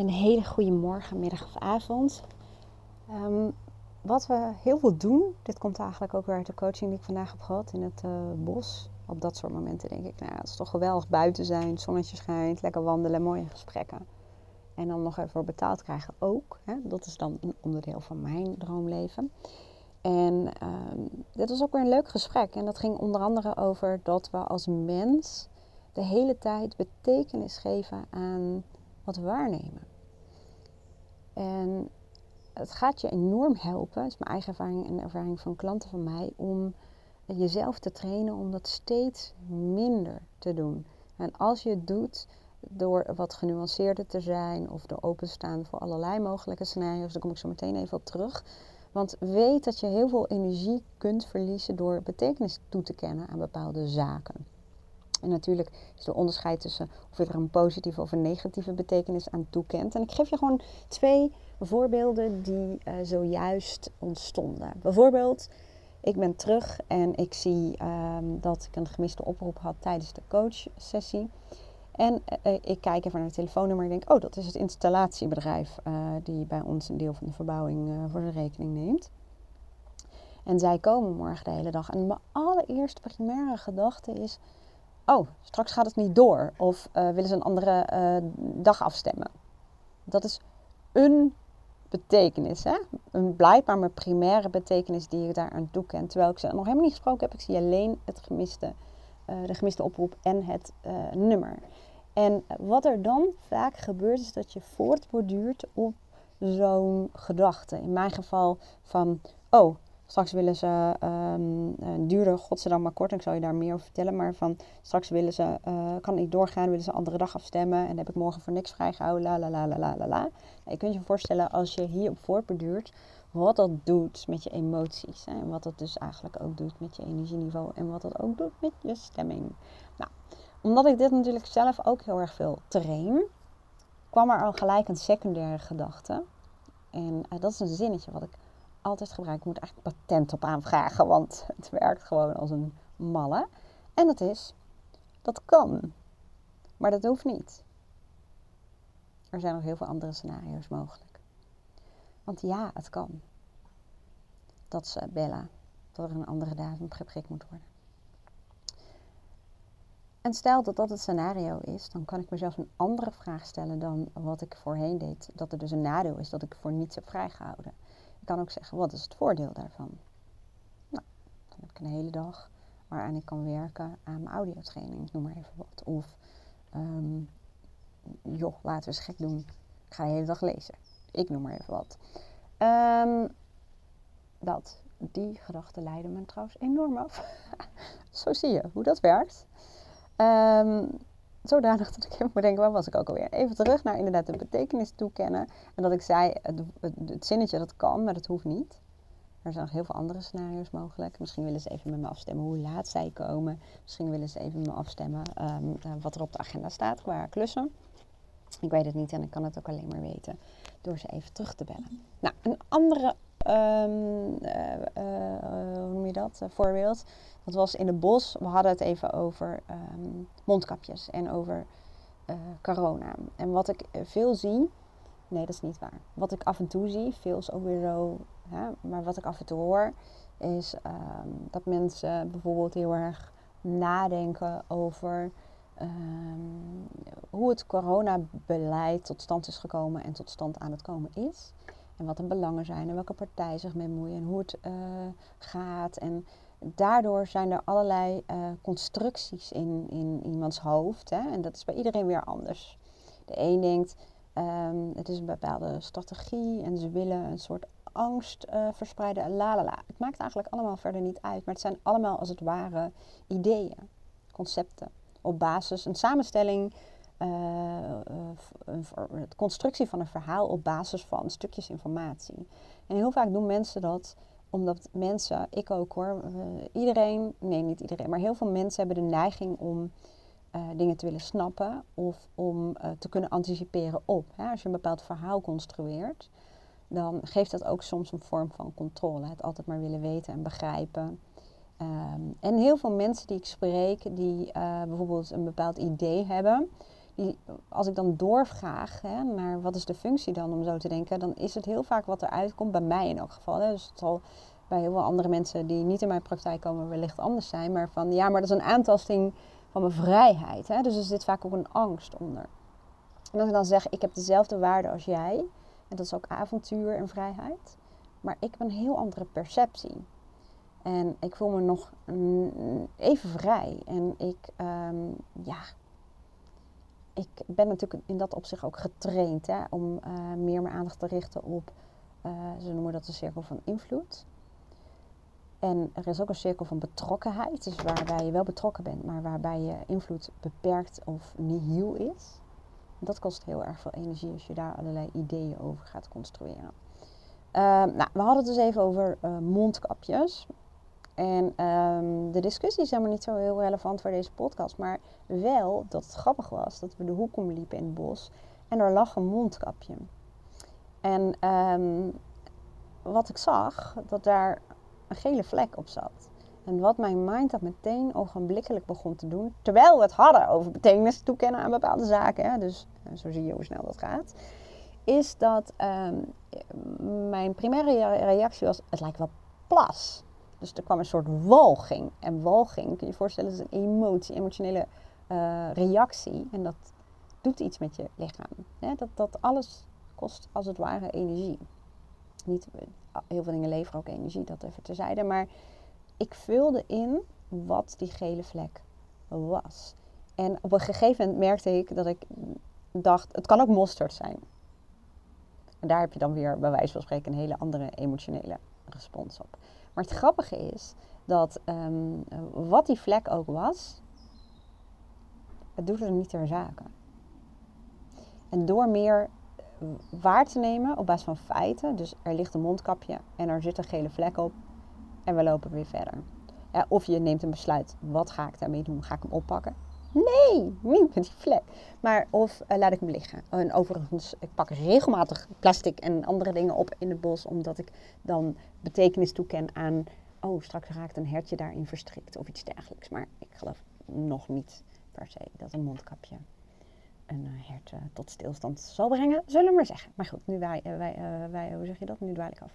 Een hele goede morgen, middag of avond. Ehm, wat we heel veel doen, dit komt eigenlijk ook weer uit de coaching die ik vandaag heb gehad in het uh, bos. Op dat soort momenten denk ik, nou, het is toch geweldig buiten zijn, zonnetje schijnt, lekker wandelen, mooie gesprekken. En dan nog even betaald krijgen ook. Hè? Dat is dan een onderdeel van mijn droomleven. En um, dit was ook weer een leuk gesprek. En dat ging onder andere over dat we als mens de hele tijd betekenis geven aan wat we waarnemen. En het gaat je enorm helpen, dat is mijn eigen ervaring en de ervaring van klanten van mij, om jezelf te trainen om dat steeds minder te doen. En als je het doet door wat genuanceerder te zijn of door openstaan voor allerlei mogelijke scenario's, daar kom ik zo meteen even op terug. Want weet dat je heel veel energie kunt verliezen door betekenis toe te kennen aan bepaalde zaken. En natuurlijk is er onderscheid tussen of je er een positieve of een negatieve betekenis aan toekent. En ik geef je gewoon twee voorbeelden die uh, zojuist ontstonden. Bijvoorbeeld, ik ben terug en ik zie um, dat ik een gemiste oproep had tijdens de coachsessie. En uh, ik kijk even naar het telefoonnummer en denk, oh, dat is het installatiebedrijf die bij ons een deel van de verbouwing voor de rekening neemt. En zij komen morgen de hele dag. En mijn allereerste primaire gedachte is, oh, straks gaat het niet door. Of uh, willen ze een andere uh, dag afstemmen. Dat is een betekenis. Hè? Een blijkbaar mijn primaire betekenis die ik daar aan toeken. Terwijl ik ze nog helemaal niet gesproken heb. Ik zie alleen het gemiste, uh, de gemiste oproep en het nummer. En wat er dan vaak gebeurt is dat je voortborduurt op zo'n gedachte. In mijn geval van, oh, Straks willen ze um, duurder, godzijdank maar kort, ik zal je daar meer over vertellen. Maar van straks willen ze, uh, kan ik doorgaan, willen ze andere dag afstemmen. En heb ik morgen voor niks vrijgehouden, la la la la la la la. Je kunt je voorstellen als je hierop voortbeduurt, wat dat doet met je emoties. En wat dat dus eigenlijk ook doet met je energieniveau. En wat dat ook doet met je stemming. Nou, omdat ik dit natuurlijk zelf ook heel erg veel train, kwam er al gelijk een secundaire gedachte. En uh, dat is een zinnetje wat ik altijd gebruiken. Ik moet eigenlijk patent op aanvragen, want het werkt gewoon als een malle. En dat is, dat kan. Maar dat hoeft niet. Er zijn nog heel veel andere scenario's mogelijk. Want ja, het kan. Dat ze bellen. Dat er een andere datum geprikt moet worden. En stel dat dat het scenario is, dan kan ik mezelf een andere vraag stellen dan wat ik voorheen deed. Dat er dus een nadeel is dat ik voor niets heb vrijgehouden. Kan ook zeggen, wat is het voordeel daarvan? Nou, dan heb ik een hele dag waaraan ik kan werken aan mijn audiotraining, noem maar even wat. Of, um, joh, laten we eens gek doen. Ik ga de hele dag lezen. Ik noem maar even wat. Um, dat, die gedachten leiden me trouwens enorm af. Zo zie je hoe dat werkt. Um, zodanig dat ik even moet denken, waar was ik ook alweer? Even terug naar inderdaad de betekenis toekennen. En dat ik zei, het, het, zinnetje dat kan, maar dat hoeft niet. Er zijn nog heel veel andere scenario's mogelijk. Misschien willen ze even met me afstemmen hoe laat zij komen. Misschien willen ze even met me afstemmen um, wat er op de agenda staat qua klussen. Ik weet het niet en ik kan het ook alleen maar weten door ze even terug te bellen. Nou, een andere um, uh, uh, hoe noem je dat? voorbeeld. Dat was in het bos. We hadden het even over um, mondkapjes en over uh, corona. En wat ik veel zie, nee, dat is niet waar. Wat ik af en toe zie, veel is ook weer zo, hè, maar wat ik af en toe hoor, is um, dat mensen bijvoorbeeld heel erg nadenken over hoe het coronabeleid tot stand is gekomen en tot stand aan het komen is. En wat de belangen zijn en welke partij zich mee moeien en hoe het uh, gaat. En daardoor zijn er allerlei uh, constructies in, in iemands hoofd. Hè? En dat is bij iedereen weer anders. De een denkt, um, het is een bepaalde strategie en ze willen een soort angst uh, verspreiden. La la la. Het maakt eigenlijk allemaal verder niet uit. Maar het zijn allemaal als het ware ideeën, concepten. Op basis, een samenstelling uh, de constructie van een verhaal op basis van stukjes informatie. En heel vaak doen mensen dat omdat mensen, ik ook hoor, uh, iedereen, nee niet iedereen, maar heel veel mensen hebben de neiging om dingen te willen snappen of om te kunnen anticiperen op. Hè? Als je een bepaald verhaal construeert, dan geeft dat ook soms een vorm van controle. Het altijd maar willen weten en begrijpen. Um, en heel veel mensen die ik spreek, die bijvoorbeeld een bepaald idee hebben, als ik dan doorvraag hè, naar wat is de functie dan om zo te denken, dan is het heel vaak wat eruit komt, bij mij in elk geval. Hè. Dus het zal bij heel veel andere mensen die niet in mijn praktijk komen wellicht anders zijn. Maar van ja, maar dat is een aantasting van mijn vrijheid. Hè. Dus er zit vaak ook een angst onder. En als ik dan zeg, ik heb dezelfde waarde als jij, en dat is ook avontuur en vrijheid, maar ik heb een heel andere perceptie. En ik voel me nog even vrij. En ik, ehm, ja, ik ben natuurlijk in dat opzicht ook getraind hè, om uh, meer mijn aandacht te richten op, uh, ze noemen dat de cirkel van invloed. En er is ook een cirkel van betrokkenheid, dus waarbij je wel betrokken bent, maar waarbij je invloed beperkt of nihil is. Dat kost heel erg veel energie als je daar allerlei ideeën over gaat construeren. Uh, nou, we hadden het dus even over mondkapjes. En um, de discussie is helemaal niet zo heel relevant voor deze podcast. Maar wel dat het grappig was dat we de hoek omliepen in het bos. En er lag een mondkapje. En um, wat ik zag, dat daar een gele vlek op zat. En wat mijn mind dat meteen ogenblikkelijk begon te doen, terwijl we het hadden over betekenis toekennen aan bepaalde zaken, hè, dus eh, zo zie je hoe snel dat gaat, is dat um, mijn primaire reactie was: het lijkt wel plas. Dus er kwam een soort walging. En walging, kun je je voorstellen, is een emotie, emotionele uh, reactie. En dat doet iets met je lichaam. Hè? Dat, dat alles kost als het ware energie. Niet, heel veel dingen leveren ook energie, dat even terzijde. Maar ik vulde in wat die gele vlek was. En op een gegeven moment merkte ik dat ik dacht, het kan ook mosterd zijn. En daar heb je dan weer bij wijze van spreken een hele andere emotionele respons op. Maar het grappige is dat um, wat die vlek ook was, het doet er niet ter zake. En door meer waar te nemen op basis van feiten, dus er ligt een mondkapje en er zit een gele vlek op en we lopen weer verder. Ja, of je neemt een besluit, wat ga ik daarmee doen? Ga ik hem oppakken? Nee, niet met die vlek. Maar of uh, laat ik hem liggen. En overigens, ik pak regelmatig plastic en andere dingen op in het bos, omdat ik dan betekenis toeken aan, oh, straks raakt een hertje daarin verstrikt of iets dergelijks. Maar ik geloof nog niet per se dat een mondkapje een uh, hert uh, tot stilstand zal brengen, zullen we maar zeggen. Maar goed, nu wij, wij, wij hoe zeg je dat? Nu dwaal ik af.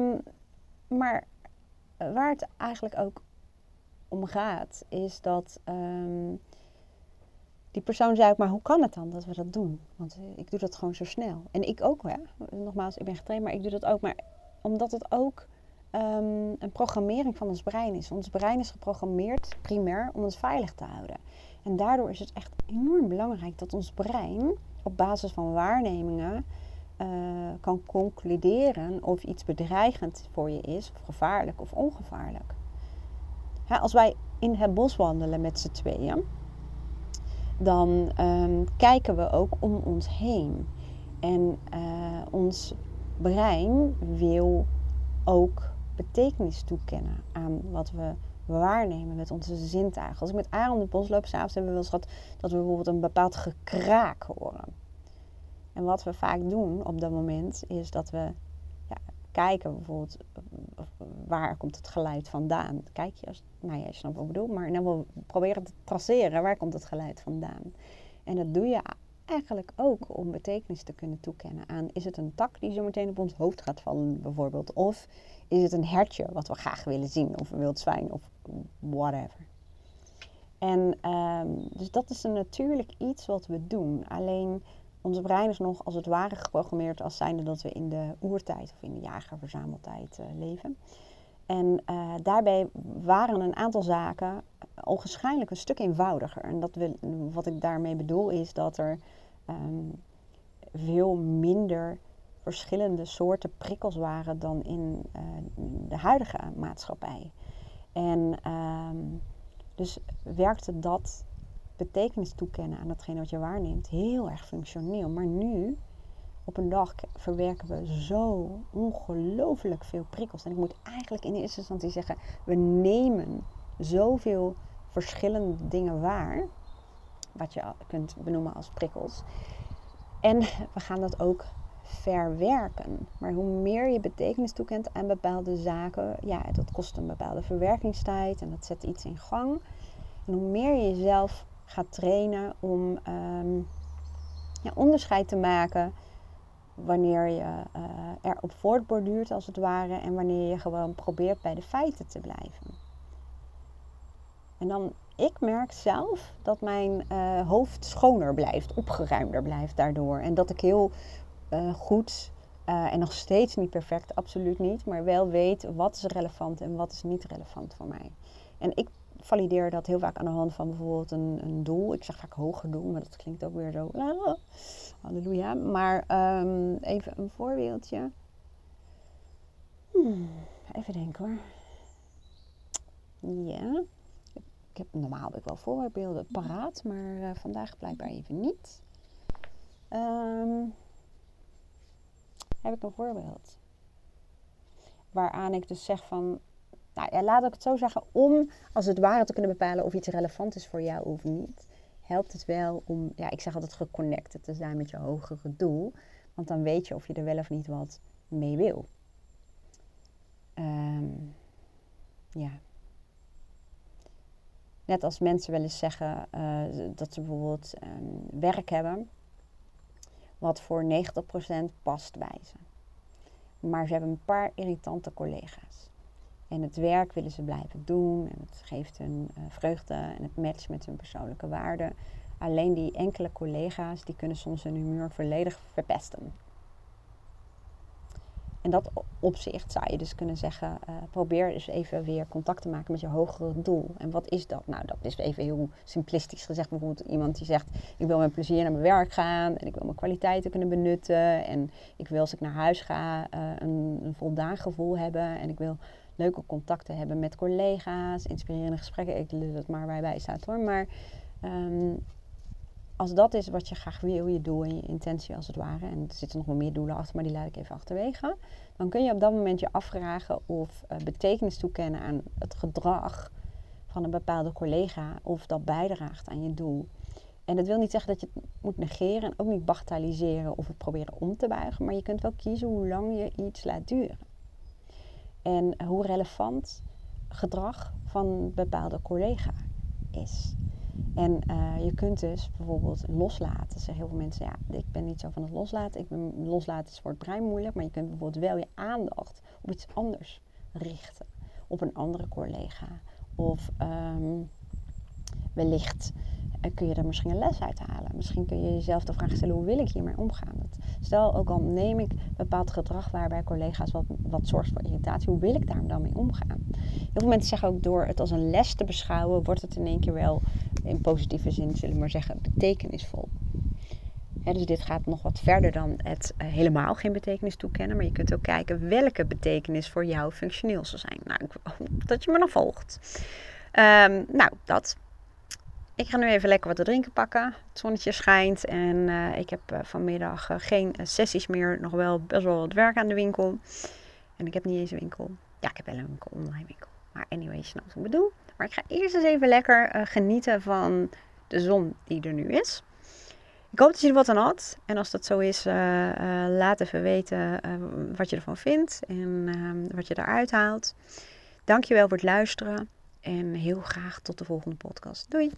Um, maar waar het eigenlijk ook om gaat, is dat um, die persoon zei ook, maar hoe kan het dan dat we dat doen? Want eh, ik doe dat gewoon zo snel. En ik ook, hè. Nogmaals, ik ben getraind, maar ik doe dat ook. Maar omdat het ook um, een programmering van ons brein is. Ons brein is geprogrammeerd primair om ons veilig te houden. En daardoor is het echt enorm belangrijk dat ons brein op basis van waarnemingen uh, kan concluderen of iets bedreigend voor je is, of gevaarlijk of ongevaarlijk. Ja, als wij in het bos wandelen met z'n tweeën, dan um, kijken we ook om ons heen. En uh, ons brein wil ook betekenis toekennen aan wat we waarnemen met onze zintuigen. Als ik met Aaron het bos loop, s'avonds hebben we wel eens gehad dat we bijvoorbeeld een bepaald gekraak horen. En wat we vaak doen op dat moment is dat we ja, kijken bijvoorbeeld waar komt het geluid vandaan. Kijk je, als, nou je snapt wat ik bedoel, maar dan wel proberen te traceren waar komt het geluid vandaan. En dat doe je eigenlijk ook om betekenis te kunnen toekennen aan is het een tak die zo meteen op ons hoofd gaat vallen bijvoorbeeld of is het een hertje wat we graag willen zien of een wild zwijn of whatever. En um, dus dat is een natuurlijk iets wat we doen. Alleen ons brein is nog als het ware geprogrammeerd als zijnde dat we in de oertijd of in de jager-verzameltijd uh, leven. En uh, daarbij waren een aantal zaken onwaarschijnlijk een stuk eenvoudiger. En dat wil, wat ik daarmee bedoel is dat er um, veel minder verschillende soorten prikkels waren dan in uh, de huidige maatschappij. En um, dus werkte dat betekenis toekennen aan datgene wat je waarneemt heel erg functioneel. Maar nu, op een dag, verwerken we zo ongelooflijk veel prikkels. En ik moet eigenlijk in eerste instantie zeggen, we nemen zoveel verschillende dingen waar, wat je kunt benoemen als prikkels. En we gaan dat ook verwerken. Maar hoe meer je betekenis toekent aan bepaalde zaken, ja, dat kost een bepaalde verwerkingstijd en dat zet iets in gang. En hoe meer je jezelf gaat trainen om ehm, ja, onderscheid te maken wanneer je uh, erop voortborduurt als het ware en wanneer je gewoon probeert bij de feiten te blijven. En dan, ik merk zelf dat mijn uh, hoofd schoner blijft, opgeruimder blijft daardoor. En dat ik heel uh, goed en nog steeds niet perfect, absoluut niet, maar wel weet wat is relevant en wat is niet relevant voor mij. En ik valideer dat heel vaak aan de hand van bijvoorbeeld een, een doel. Ik zeg vaak hoger doel, maar dat klinkt ook weer zo. Halleluja. Maar um, even een voorbeeldje. Hmm, even denken hoor. Ja. Ik heb, normaal heb wel voorbeelden paraat, maar uh, vandaag blijkbaar even niet. Um, heb ik een voorbeeld. Waaraan ik dus zeg van, nou ja, laat ik het zo zeggen, om als het ware te kunnen bepalen of iets relevant is voor jou of niet, helpt het wel om, ja, ik zeg altijd geconnected te zijn met je hogere doel. Want dan weet je of je er wel of niet wat mee wil. Um, ja. Net als mensen wel eens zeggen uh, dat ze bijvoorbeeld um, werk hebben, wat voor 90% past bij ze. Maar ze hebben een paar irritante collega's. En het werk willen ze blijven doen. En het geeft hun uh, vreugde en het matcht met hun persoonlijke waarden. Alleen die enkele collega's die kunnen soms hun humeur volledig verpesten. En dat opzicht zou je dus kunnen zeggen, uh, probeer dus even weer contact te maken met je hogere doel. En wat is dat? Nou, dat is even heel simplistisch gezegd. Bijvoorbeeld iemand die zegt, ik wil met plezier naar mijn werk gaan en ik wil mijn kwaliteiten kunnen benutten. En ik wil als ik naar huis ga uh, een, een voldaan gevoel hebben en ik wil leuke contacten hebben met collega's, inspirerende gesprekken. Ik wil het maar bij bij staat hoor. Maar um, als dat is wat je graag wil, je doel en je intentie als het ware, en er zitten nog wel meer doelen achter, maar die laat ik even achterwege, dan kun je op dat moment je afvragen of uh, betekenis toekennen aan het gedrag van een bepaalde collega, of dat bijdraagt aan je doel. En dat wil niet zeggen dat je het moet negeren en ook niet bagatelliseren of het proberen om te buigen, maar je kunt wel kiezen hoe lang je iets laat duren. En hoe relevant gedrag van een bepaalde collega is. En uh, je kunt dus bijvoorbeeld loslaten. Zeggen heel veel mensen, ja, ik ben niet zo van het loslaten. Ik ben, loslaten is brein moeilijk. Maar je kunt bijvoorbeeld wel je aandacht op iets anders richten. Op een andere collega. Of um, wellicht kun je er misschien een les uit halen. Misschien kun je jezelf de vraag stellen, hoe wil ik hiermee omgaan? Stel, ook al neem ik bepaald gedrag waarbij collega's wat, wat zorgt voor irritatie, hoe wil ik daar dan mee omgaan? Heel veel mensen zeggen ook door het als een les te beschouwen, wordt het in één keer wel in positieve zin, zullen we maar zeggen, betekenisvol. dus dit gaat nog wat verder dan het uh, helemaal geen betekenis toekennen. Maar je kunt ook kijken welke betekenis voor jou functioneel zal zijn. Nou, ik hoop dat je me nog volgt. Um, nou, dat. Ik ga nu even lekker wat te drinken pakken. Het zonnetje schijnt en uh, ik heb uh, vanmiddag geen sessies meer. Nog wel best wel wat werk aan de winkel. En ik heb niet eens een winkel. Ja, ik heb wel een winkel, online winkel. Maar anyway, je snapt wat ik bedoel. Maar ik ga eerst eens even lekker genieten van de zon die er nu is. Ik hoop dat je er wat aan had. En als dat zo is, laat even weten wat je ervan vindt en ehm, wat je eruit haalt. Dankjewel voor het luisteren. En heel graag tot de volgende podcast. Doei!